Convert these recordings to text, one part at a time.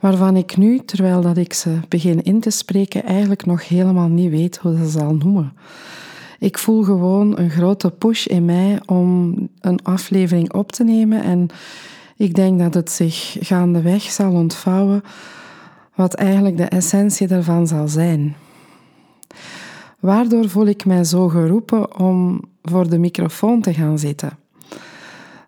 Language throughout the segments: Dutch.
waarvan ik nu, terwijl dat ik ze begin in te spreken, eigenlijk nog helemaal niet weet hoe ze zal noemen. Ik voel gewoon een grote push in mij om een aflevering op te nemen en ik denk dat het zich gaandeweg zal ontvouwen wat eigenlijk de essentie daarvan zal zijn. Waardoor voel ik mij zo geroepen om voor de microfoon te gaan zitten?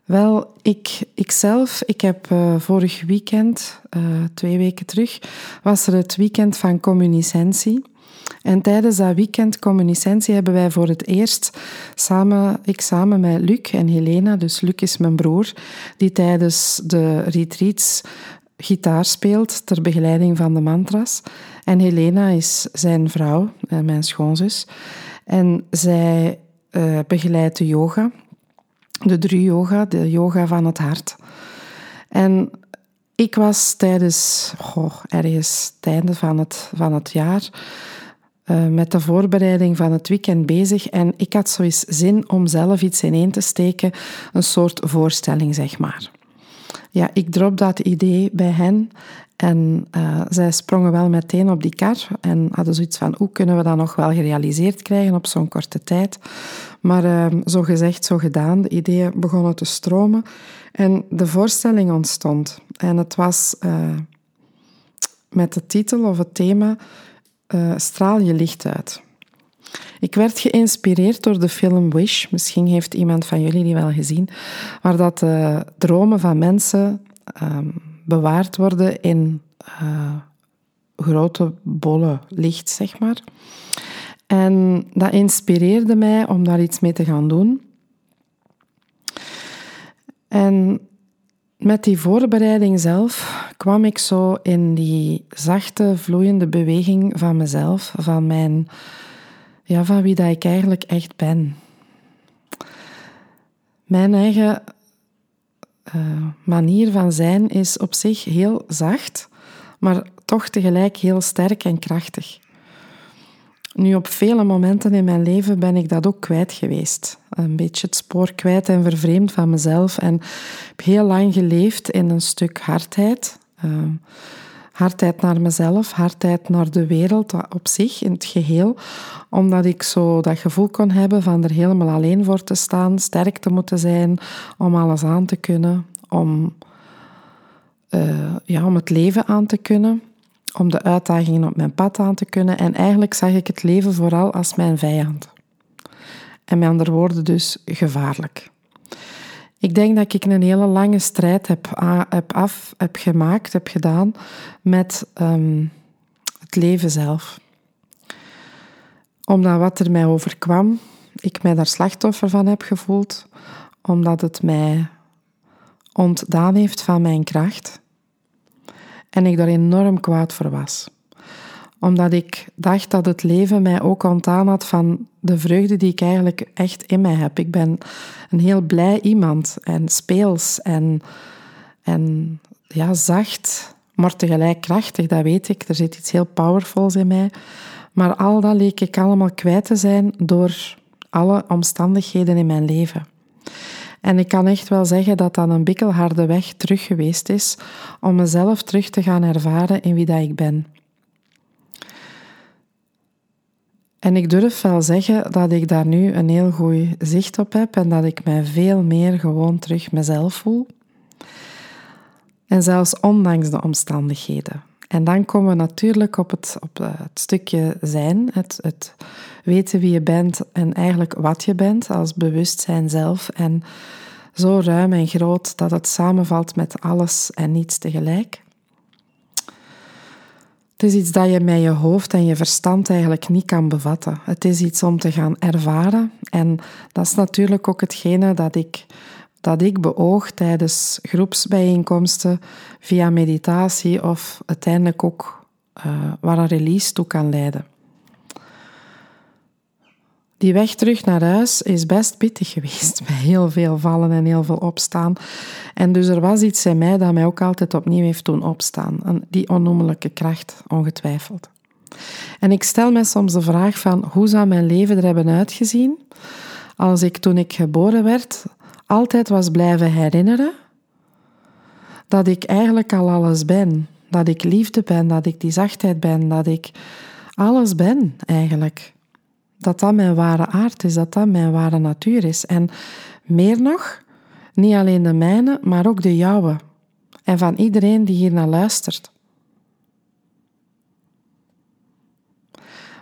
Wel, ik, ikzelf, ik heb uh, vorig weekend, uh, twee weken terug, was er het weekend van communicentie. En tijdens dat weekend communicentie hebben wij voor het eerst samen, ik samen met Luc en Helena, dus Luc is mijn broer, die tijdens de retreats gitaar speelt ter begeleiding van de mantras. En Helena is zijn vrouw, uh, mijn schoonzus. En zij begeleidt de yoga de Dru Yoga, de yoga van het hart. En ik was tijdens, ergens het einde van het, van het jaar, uh, met de voorbereiding van het weekend bezig en ik had zoiets zin om zelf iets ineen te steken, een soort voorstelling, zeg maar. Ja, ik drop dat idee bij hen en uh, zij sprongen wel meteen op die kar en hadden zoiets van hoe kunnen we dat nog wel gerealiseerd krijgen op zo'n korte tijd. Maar uh, zo gezegd, zo gedaan. De ideeën begonnen te stromen en de voorstelling ontstond. En het was uh, met de titel of het thema Straal je licht uit. Ik werd geïnspireerd door de film Wish. Misschien heeft iemand van jullie die wel gezien. Waar dat de dromen van mensen um, bewaard worden in uh, grote bollen licht, zeg maar. En dat inspireerde mij om daar iets mee te gaan doen. En met die voorbereiding zelf kwam ik zo in die zachte, vloeiende beweging van mezelf, van mijn, ja, van wie dat ik eigenlijk echt ben. Mijn eigen uh, manier van zijn is op zich heel zacht, maar toch tegelijk heel sterk en krachtig. Nu, op vele momenten in mijn leven ben ik dat ook kwijt geweest. Een beetje het spoor kwijt en vervreemd van mezelf. En heb heel lang geleefd in een stuk hardheid. Uh, hardheid naar mezelf, hardheid naar de wereld op zich, in het geheel. Omdat ik zo dat gevoel kon hebben van er helemaal alleen voor te staan, sterk te moeten zijn, om alles aan te kunnen, om, uh, ja, om het leven aan te kunnen, om de uitdagingen op mijn pad aan te kunnen. En eigenlijk zag ik het leven vooral als mijn vijand. En met andere woorden dus gevaarlijk. Ik denk dat ik een hele lange strijd heb, heb, af, heb gemaakt, heb gedaan met um, het leven zelf. Omdat wat er mij overkwam, ik mij daar slachtoffer van heb gevoeld, omdat het mij ontdaan heeft van mijn kracht en ik daar enorm kwaad voor was omdat ik dacht dat het leven mij ook ontdaan had van de vreugde die ik eigenlijk echt in mij heb. Ik ben een heel blij iemand en speels en, en ja, zacht, maar tegelijk krachtig, dat weet ik. Er zit iets heel powerfuls in mij. Maar al dat leek ik allemaal kwijt te zijn door alle omstandigheden in mijn leven. En ik kan echt wel zeggen dat dat een bikkelharde weg terug geweest is om mezelf terug te gaan ervaren in wie dat ik ben. En ik durf wel zeggen dat ik daar nu een heel goed zicht op heb en dat ik mij veel meer gewoon terug mezelf voel. En zelfs ondanks de omstandigheden. En dan komen we natuurlijk op het, op het stukje zijn, het, het weten wie je bent en eigenlijk wat je bent als bewustzijn zelf. En zo ruim en groot dat het samenvalt met alles en niets tegelijk. Het is iets dat je met je hoofd en je verstand eigenlijk niet kan bevatten. Het is iets om te gaan ervaren. En dat is natuurlijk ook hetgene dat ik, dat ik beoog tijdens groepsbijeenkomsten via meditatie of uiteindelijk ook uh, waar een release toe kan leiden. Die weg terug naar huis is best pittig geweest, bij heel veel vallen en heel veel opstaan. En dus er was iets in mij dat mij ook altijd opnieuw heeft doen opstaan. Die onnoemelijke kracht, ongetwijfeld. En ik stel mij soms de vraag van hoe zou mijn leven er hebben uitgezien als ik toen ik geboren werd altijd was blijven herinneren dat ik eigenlijk al alles ben. Dat ik liefde ben, dat ik die zachtheid ben, dat ik alles ben eigenlijk. Dat dat mijn ware aard is, dat dat mijn ware natuur is. En meer nog, niet alleen de mijne, maar ook de jouwe. En van iedereen die hier naar luistert.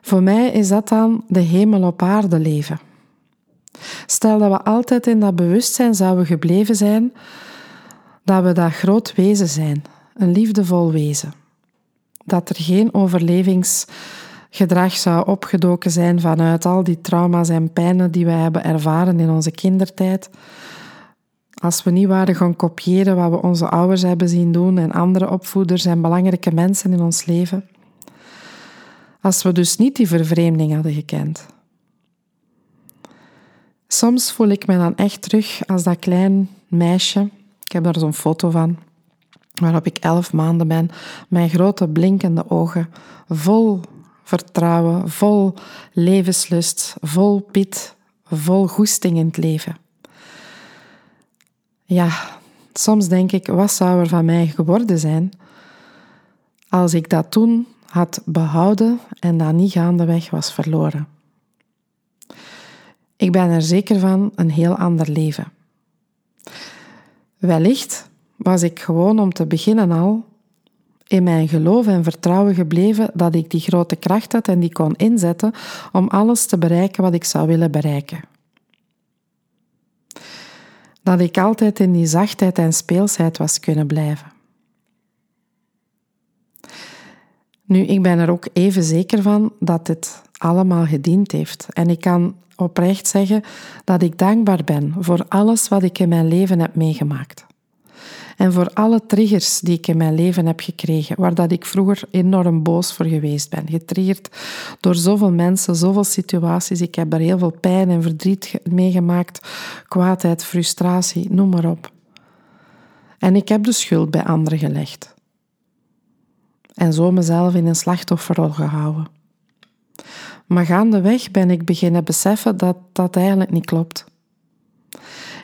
Voor mij is dat dan de hemel op aarde leven. Stel dat we altijd in dat bewustzijn zouden gebleven zijn dat we dat groot wezen zijn, een liefdevol wezen. Dat er geen overlevingsgedrag zou opgedoken zijn vanuit al die trauma's en pijnen die we hebben ervaren in onze kindertijd. Als we niet waren gaan kopiëren wat we onze ouders hebben zien doen en andere opvoeders en belangrijke mensen in ons leven. Als we dus niet die vervreemding hadden gekend. Soms voel ik me dan echt terug als dat klein meisje. Ik heb daar zo'n foto van, waarop ik elf maanden ben, mijn grote blinkende ogen, vol vertrouwen, vol levenslust, vol pit, vol goesting in het leven. Ja, soms denk ik, wat zou er van mij geworden zijn als ik dat toen had behouden en dat niet gaandeweg was verloren. Ik ben er zeker van een heel ander leven. Wellicht was ik gewoon om te beginnen al in mijn geloof en vertrouwen gebleven dat ik die grote kracht had en die kon inzetten om alles te bereiken wat ik zou willen bereiken. Dat ik altijd in die zachtheid en speelsheid was kunnen blijven. Nu, ik ben er ook even zeker van dat dit allemaal gediend heeft. En ik kan oprecht zeggen dat ik dankbaar ben voor alles wat ik in mijn leven heb meegemaakt. En voor alle triggers die ik in mijn leven heb gekregen, waar dat ik vroeger enorm boos voor geweest ben. Getriggerd door zoveel mensen, zoveel situaties. Ik heb er heel veel pijn en verdriet meegemaakt, kwaadheid, frustratie, noem maar op. En ik heb de schuld bij anderen gelegd. En zo mezelf in een slachtofferrol gehouden. Maar gaandeweg ben ik beginnen beseffen dat dat eigenlijk niet klopt.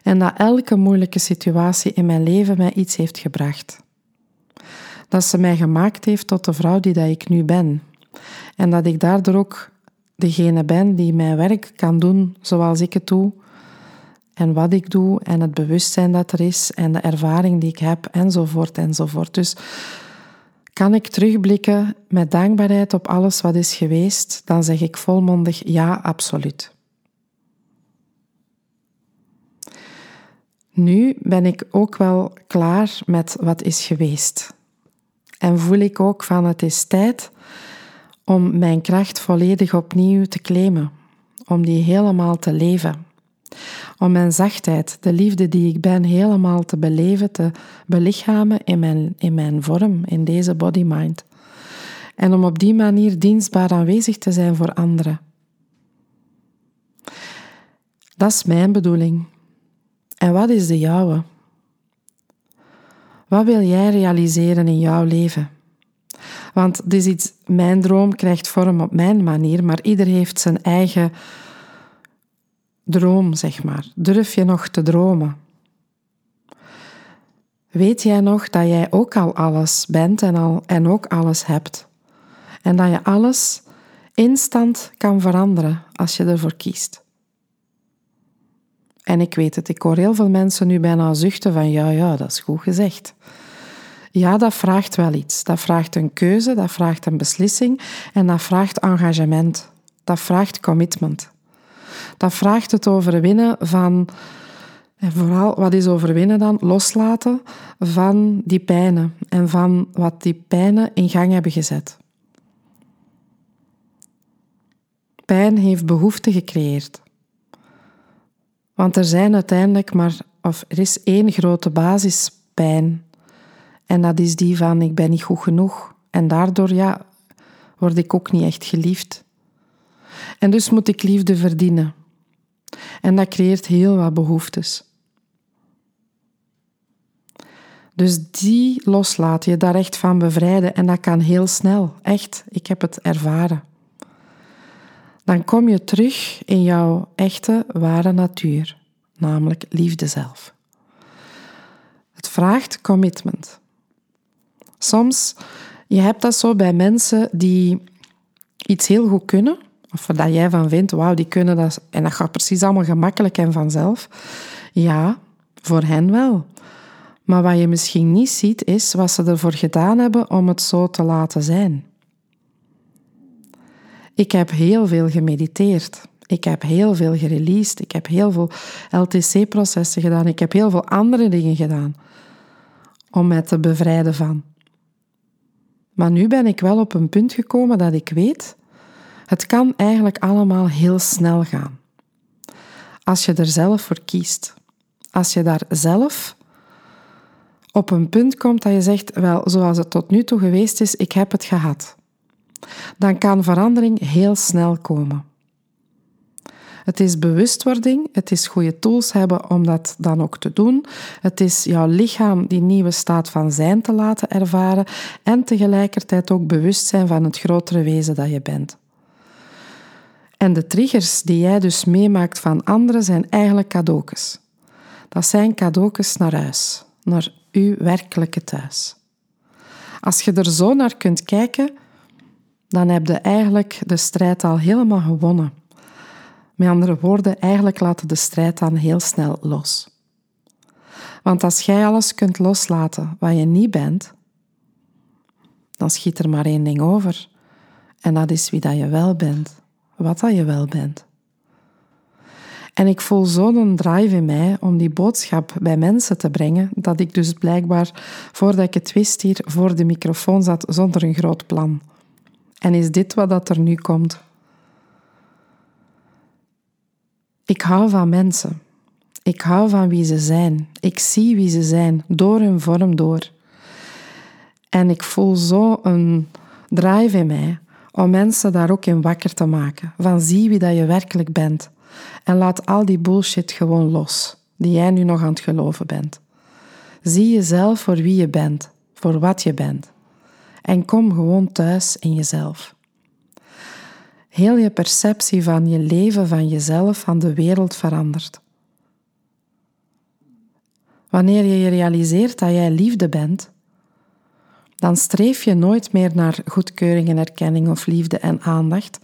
En dat elke moeilijke situatie in mijn leven mij iets heeft gebracht. Dat ze mij gemaakt heeft tot de vrouw die dat ik nu ben. En dat ik daardoor ook degene ben die mijn werk kan doen zoals ik het doe. En wat ik doe en het bewustzijn dat er is en de ervaring die ik heb enzovoort enzovoort. Dus kan ik terugblikken met dankbaarheid op alles wat is geweest, dan zeg ik volmondig ja, absoluut. Nu ben ik ook wel klaar met wat is geweest. En voel ik ook van het is tijd om mijn kracht volledig opnieuw te claimen, om die helemaal te leven om mijn zachtheid, de liefde die ik ben, helemaal te beleven, te belichamen in mijn, in mijn vorm, in deze body-mind. En om op die manier dienstbaar aanwezig te zijn voor anderen. Dat is mijn bedoeling. En wat is de jouwe? Wat wil jij realiseren in jouw leven? Want dit is mijn droom krijgt vorm op mijn manier, maar ieder heeft zijn eigen droom, zeg maar. Durf je nog te dromen? Weet jij nog dat jij ook al alles bent en, al, en ook alles hebt? En dat je alles instant kan veranderen als je ervoor kiest. En ik weet het, ik hoor heel veel mensen nu bijna zuchten van ja, ja, dat is goed gezegd. Ja, dat vraagt wel iets. Dat vraagt een keuze, dat vraagt een beslissing en dat vraagt engagement. Dat vraagt commitment dat vraagt het overwinnen van, en vooral wat is overwinnen dan? Loslaten van die pijnen en van wat die pijnen in gang hebben gezet. Pijn heeft behoefte gecreëerd. Want er zijn uiteindelijk maar, of er is één grote basispijn. En dat is die van ik ben niet goed genoeg. En daardoor ja, word ik ook niet echt geliefd. En dus moet ik liefde verdienen. En dat creëert heel wat behoeftes. Dus die loslaten, je daar echt van bevrijden. En dat kan heel snel, echt. Ik heb het ervaren. Dan kom je terug in jouw echte, ware natuur, namelijk liefde zelf. Het vraagt commitment. Soms, je hebt dat zo bij mensen die iets heel goed kunnen, of dat jij van vindt, wauw, die kunnen dat, en dat gaat precies allemaal gemakkelijk en vanzelf. Ja, voor hen wel. Maar wat je misschien niet ziet, is wat ze ervoor gedaan hebben om het zo te laten zijn. Ik heb heel veel gemediteerd. Ik heb heel veel gereleased. Ik heb heel veel LTC-processen gedaan. Ik heb heel veel andere dingen gedaan om mij te bevrijden van. Maar nu ben ik wel op een punt gekomen dat ik weet, het kan eigenlijk allemaal heel snel gaan. Als je er zelf voor kiest. Als je daar zelf op een punt komt dat je zegt, wel, zoals het tot nu toe geweest is, ik heb het gehad. Dan kan verandering heel snel komen. Het is bewustwording, het is goede tools hebben om dat dan ook te doen. Het is jouw lichaam die nieuwe staat van zijn te laten ervaren en tegelijkertijd ook bewust zijn van het grotere wezen dat je bent. En de triggers die jij dus meemaakt van anderen zijn eigenlijk cadeautjes. Dat zijn cadeautjes naar huis, naar uw werkelijke thuis. Als je er zo naar kunt kijken, dan heb je eigenlijk de strijd al helemaal gewonnen. Met andere woorden, eigenlijk laat de strijd dan heel snel los. Want als jij alles kunt loslaten wat je niet bent, dan schiet er maar één ding over. En dat is wie dat je wel bent, wat dat je wel bent. En ik voel zo'n drive in mij om die boodschap bij mensen te brengen, dat ik dus blijkbaar, voordat ik het wist, hier voor de microfoon zat zonder een groot plan. En is dit wat dat er nu komt? Ik hou van mensen. Ik hou van wie ze zijn. Ik zie wie ze zijn, door hun vorm door. En ik voel zo een drive in mij om mensen daar ook in wakker te maken. Van zie wie dat je werkelijk bent. En laat al die bullshit gewoon los, die jij nu nog aan het geloven bent. Zie jezelf voor wie je bent, voor wat je bent. En kom gewoon thuis in jezelf. Heel je perceptie van je leven, van jezelf, van de wereld verandert. Wanneer je je realiseert dat jij liefde bent, dan streef je nooit meer naar goedkeuring en erkenning of liefde en aandacht,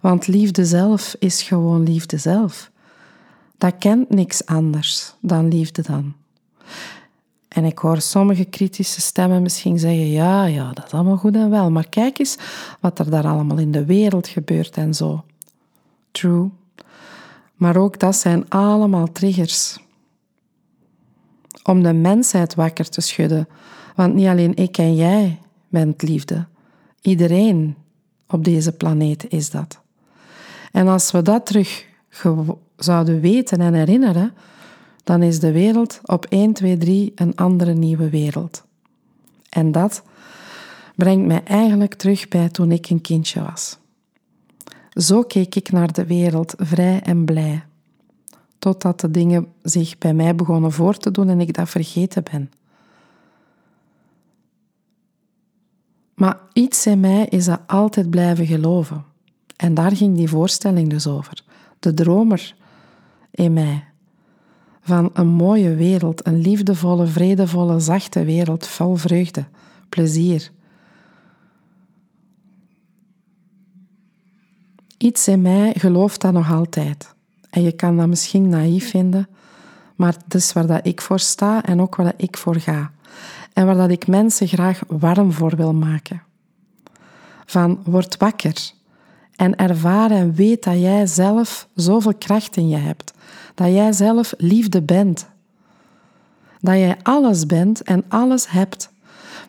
want liefde zelf is gewoon liefde zelf. Dat kent niks anders dan liefde dan. En ik hoor sommige kritische stemmen misschien zeggen: ja, ja, dat is allemaal goed en wel, maar kijk eens wat er daar allemaal in de wereld gebeurt en zo. True. Maar ook dat zijn allemaal triggers. Om de mensheid wakker te schudden. Want niet alleen ik en jij bent liefde. Iedereen op deze planeet is dat. En als we dat terug zouden weten en herinneren, dan is de wereld op 1, 2, 3 een andere nieuwe wereld. En dat brengt mij eigenlijk terug bij toen ik een kindje was. Zo keek ik naar de wereld, vrij en blij, totdat de dingen zich bij mij begonnen voor te doen en ik dat vergeten ben. Maar iets in mij is dat altijd blijven geloven. En daar ging die voorstelling dus over. De dromer in mij. Van een mooie wereld, een liefdevolle, vredevolle, zachte wereld, vol vreugde, plezier. Iets in mij gelooft dat nog altijd. En je kan dat misschien naïef vinden, maar het is waar dat ik voor sta en ook waar dat ik voor ga. En waar dat ik mensen graag warm voor wil maken. Van word wakker en ervaar en weet dat jij zelf zoveel kracht in je hebt. Dat jij zelf liefde bent. Dat jij alles bent en alles hebt.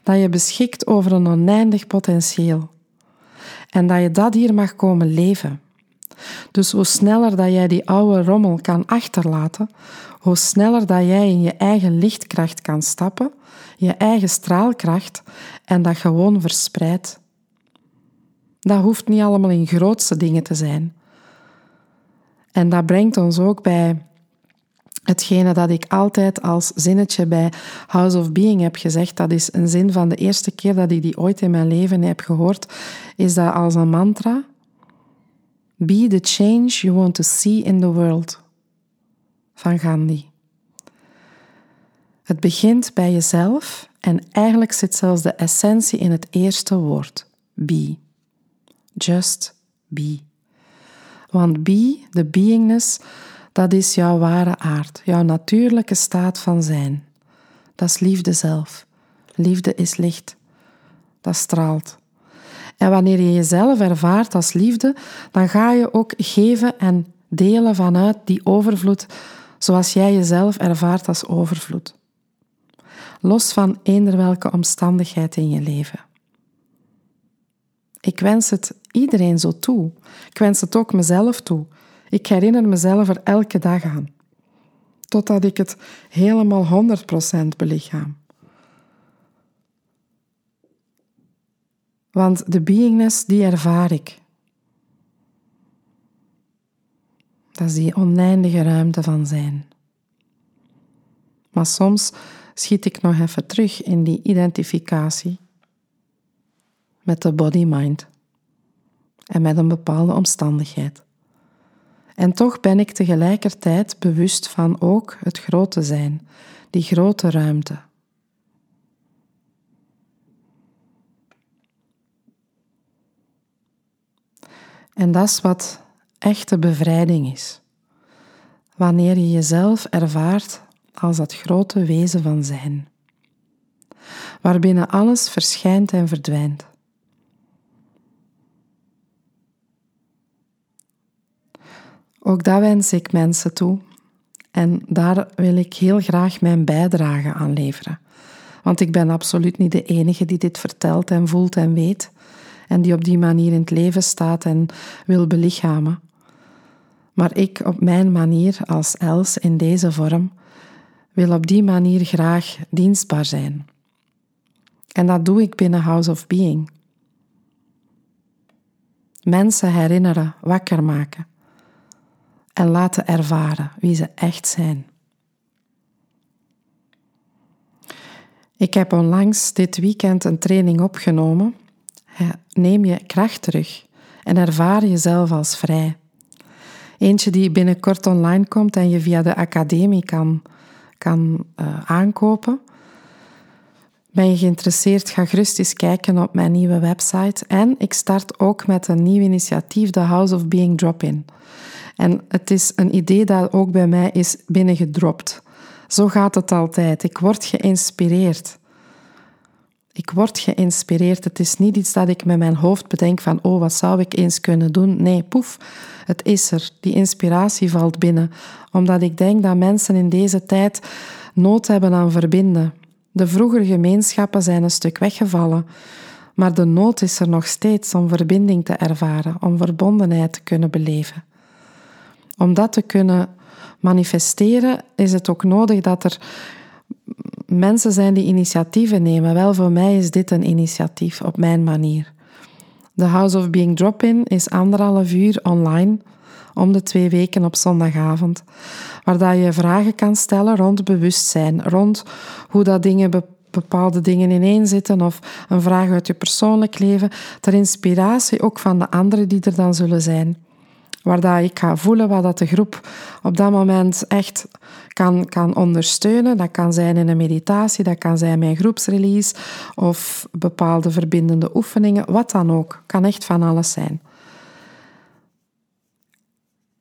Dat je beschikt over een oneindig potentieel. En dat je dat hier mag komen leven. Dus hoe sneller dat jij die oude rommel kan achterlaten, hoe sneller dat jij in je eigen lichtkracht kan stappen, je eigen straalkracht, en dat gewoon verspreidt. Dat hoeft niet allemaal in grootste dingen te zijn. En dat brengt ons ook bij hetgene dat ik altijd als zinnetje bij House of Being heb gezegd. Dat is een zin van de eerste keer dat ik die ooit in mijn leven heb gehoord. Is dat als een mantra? Be the change you want to see in the world. Van Gandhi. Het begint bij jezelf en eigenlijk zit zelfs de essentie in het eerste woord: be. Just be. Want be, de beingness, dat is jouw ware aard, jouw natuurlijke staat van zijn. Dat is liefde zelf. Liefde is licht. Dat straalt. En wanneer je jezelf ervaart als liefde, dan ga je ook geven en delen vanuit die overvloed, zoals jij jezelf ervaart als overvloed. Los van eender welke omstandigheid in je leven. Ik wens het iedereen zo toe. Ik wens het ook mezelf toe. Ik herinner mezelf er elke dag aan. Totdat ik het helemaal 100% belichaam. Want de beingness, die ervaar ik. Dat is die oneindige ruimte van zijn. Maar soms schiet ik nog even terug in die identificatie met de body-mind en met een bepaalde omstandigheid. En toch ben ik tegelijkertijd bewust van ook het grote zijn, die grote ruimte. En dat is wat echte bevrijding is. Wanneer je jezelf ervaart als dat grote wezen van zijn, waarbinnen alles verschijnt en verdwijnt. Ook dat wens ik mensen toe. En daar wil ik heel graag mijn bijdrage aan leveren. Want ik ben absoluut niet de enige die dit vertelt en voelt en weet. En die op die manier in het leven staat en wil belichamen. Maar ik op mijn manier, als Els in deze vorm, wil op die manier graag dienstbaar zijn. En dat doe ik binnen House of Being. Mensen herinneren, wakker maken en laten ervaren wie ze echt zijn. Ik heb onlangs dit weekend een training opgenomen. Neem je kracht terug en ervaar jezelf als vrij. Eentje die binnenkort online komt en je via de academie kan, kan uh, aankopen. Ben je geïnteresseerd? Ga gerust eens kijken op mijn nieuwe website. En ik start ook met een nieuw initiatief, de House of Being Drop-In. En het is een idee dat ook bij mij is binnengedropt. Zo gaat het altijd. Ik word geïnspireerd. Ik word geïnspireerd. Het is niet iets dat ik met mijn hoofd bedenk van, oh, wat zou ik eens kunnen doen? Nee, poef, het is er. Die inspiratie valt binnen. Omdat ik denk dat mensen in deze tijd nood hebben aan verbinden. De vroegere gemeenschappen zijn een stuk weggevallen. Maar de nood is er nog steeds om verbinding te ervaren, om verbondenheid te kunnen beleven. Om dat te kunnen manifesteren is het ook nodig dat er mensen zijn die initiatieven nemen. Wel, voor mij is dit een initiatief op mijn manier. De House of Being Drop-In is anderhalf uur online om de twee weken op zondagavond, waar dat je vragen kan stellen rond bewustzijn, rond hoe dat dingen bepaalde dingen ineen zitten of een vraag uit je persoonlijk leven, ter inspiratie ook van de anderen die er dan zullen zijn waar dat ik ga voelen wat dat de groep op dat moment echt kan, kan ondersteunen. Dat kan zijn in een meditatie, dat kan zijn mijn groepsrelease of bepaalde verbindende oefeningen, wat dan ook. Kan echt van alles zijn.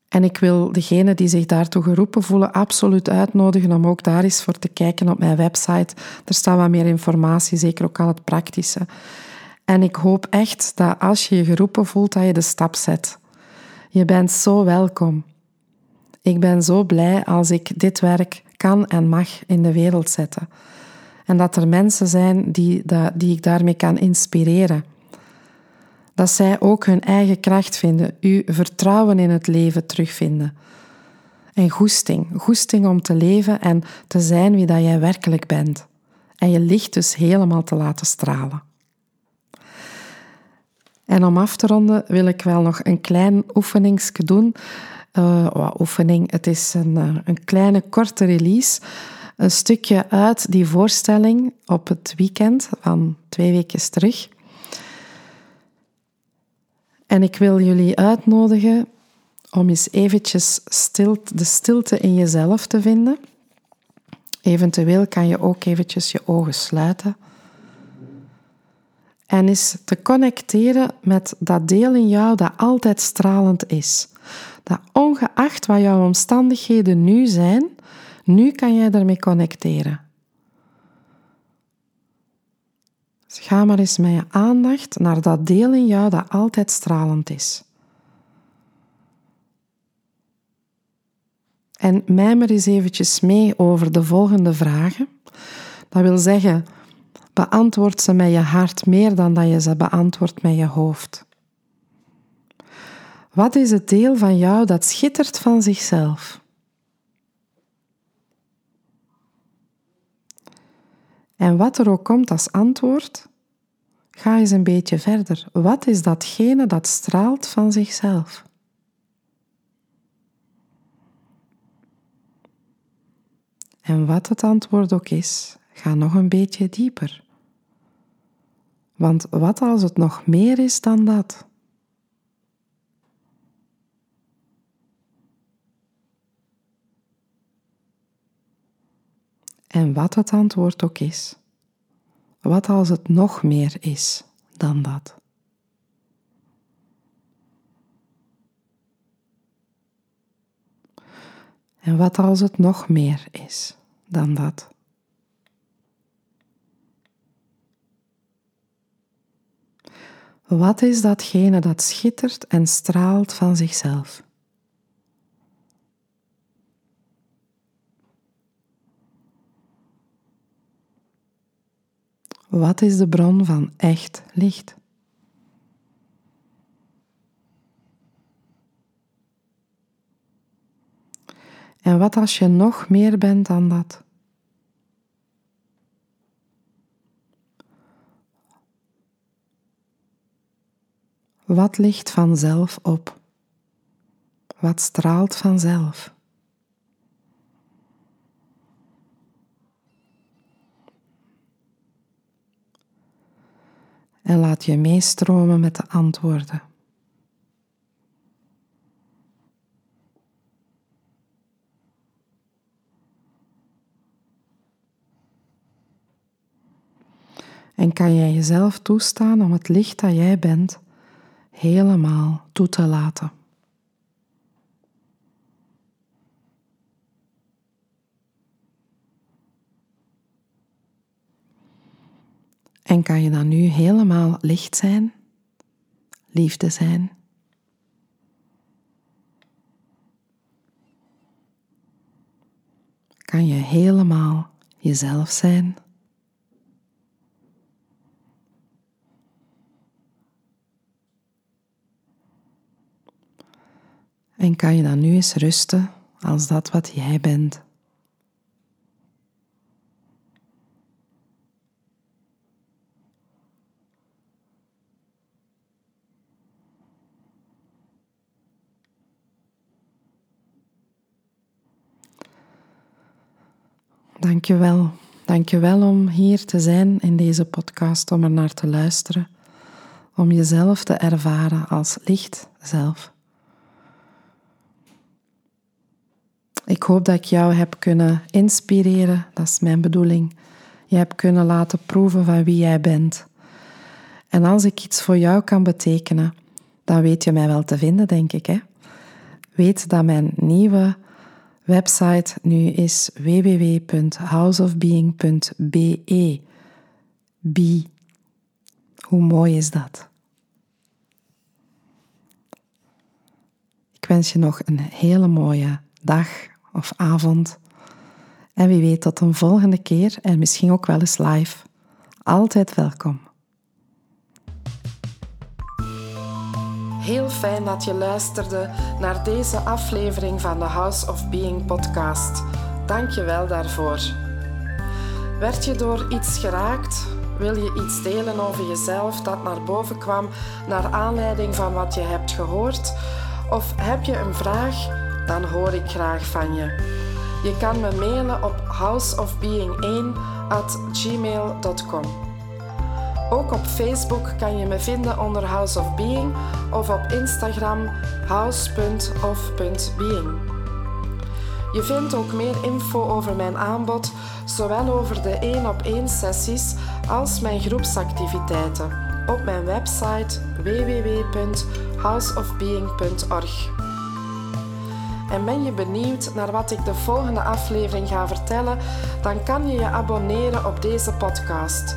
En ik wil degenen die zich daartoe geroepen voelen absoluut uitnodigen om ook daar eens voor te kijken op mijn website. Er staat wat meer informatie, zeker ook al het praktische. En ik hoop echt dat als je je geroepen voelt, dat je de stap zet. Je bent zo welkom. Ik ben zo blij als ik dit werk kan en mag in de wereld zetten. En dat er mensen zijn die, die ik daarmee kan inspireren. Dat zij ook hun eigen kracht vinden, uw vertrouwen in het leven terugvinden. En goesting, goesting om te leven en te zijn wie dat jij werkelijk bent. En je licht dus helemaal te laten stralen. En om af te ronden wil ik wel nog een klein oefeningsje doen. Uh, oefening, het is een, uh, een kleine korte release. Een stukje uit die voorstelling op het weekend van twee weken terug. En ik wil jullie uitnodigen om eens eventjes stil, de stilte in jezelf te vinden. Eventueel kan je ook eventjes je ogen sluiten. En eens te connecteren met dat deel in jou dat altijd stralend is. Dat ongeacht wat jouw omstandigheden nu zijn, nu kan jij ermee connecteren. Dus ga maar eens met je aandacht naar dat deel in jou dat altijd stralend is. En mijmer eens eventjes mee over de volgende vragen. Dat wil zeggen, beantwoord ze met je hart meer dan dat je ze beantwoordt met je hoofd. Wat is het deel van jou dat schittert van zichzelf? En wat er ook komt als antwoord, ga eens een beetje verder. Wat is datgene dat straalt van zichzelf? En wat het antwoord ook is, ga nog een beetje dieper. Want wat als het nog meer is dan dat? En wat het antwoord ook is, wat als het nog meer is dan dat? En wat als het nog meer is dan dat? Wat is datgene dat schittert en straalt van zichzelf? Wat is de bron van echt licht? En wat als je nog meer bent dan dat? Wat ligt vanzelf op? Wat straalt vanzelf? En laat je meestromen met de antwoorden. En kan jij jezelf toestaan om het licht dat jij bent helemaal toe te laten. En kan je dan nu helemaal licht zijn, liefde zijn? Kan je helemaal jezelf zijn? En kan je dan nu eens rusten als dat wat jij bent? Dank je wel. Dank je wel om hier te zijn in deze podcast, om er naar te luisteren, om jezelf te ervaren als licht zelf. Ik hoop dat ik jou heb kunnen inspireren, dat is mijn bedoeling. Je hebt kunnen laten proeven van wie jij bent. En als ik iets voor jou kan betekenen, dan weet je mij wel te vinden, denk ik. Hè? Weet dat mijn nieuwe website nu is www.houseofbeing.be. Be. Hoe mooi is dat? Ik wens je nog een hele mooie dag of avond. En wie weet tot een volgende keer en misschien ook wel eens live. Altijd welkom. Heel fijn dat je luisterde naar deze aflevering van de House of Being podcast. Dank je wel daarvoor. Werd je door iets geraakt Wil je iets delen over jezelf dat naar boven kwam naar aanleiding van wat je hebt gehoord? Of heb je een vraag? Dan hoor ik graag van je. Je kan me mailen op houseofbeing1 at gmail.com. Ook op Facebook kan je me vinden onder House of Being of op Instagram house.of.being. Je vindt ook meer info over mijn aanbod, zowel over de 1 op 1 sessies als mijn groepsactiviteiten op mijn website www.houseofbeing.org. En ben je benieuwd naar wat ik de volgende aflevering ga vertellen, dan kan je je abonneren op deze podcast.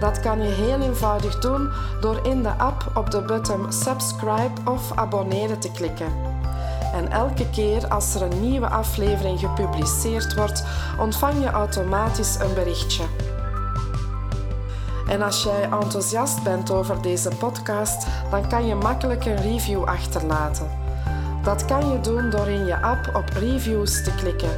Dat kan je heel eenvoudig doen door in de app op de button subscribe of abonneren te klikken. En elke keer als er een nieuwe aflevering gepubliceerd wordt, ontvang je automatisch een berichtje. En als jij enthousiast bent over deze podcast, dan kan je makkelijk een review achterlaten. Dat kan je doen door in je app op reviews te klikken.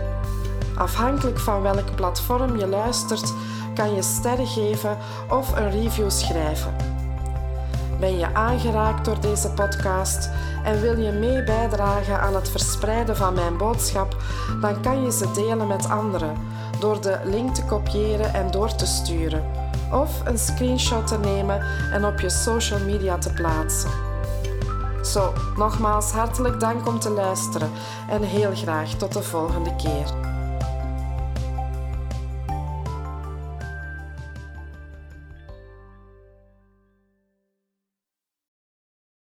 Afhankelijk van welk platform je luistert, kan je sterren geven of een review schrijven. Ben je aangeraakt door deze podcast en wil je mee bijdragen aan het verspreiden van mijn boodschap, dan kan je ze delen met anderen door de link te kopiëren en door te sturen, of een screenshot te nemen en op je social media te plaatsen. Zo, nogmaals hartelijk dank om te luisteren en heel graag tot de volgende keer.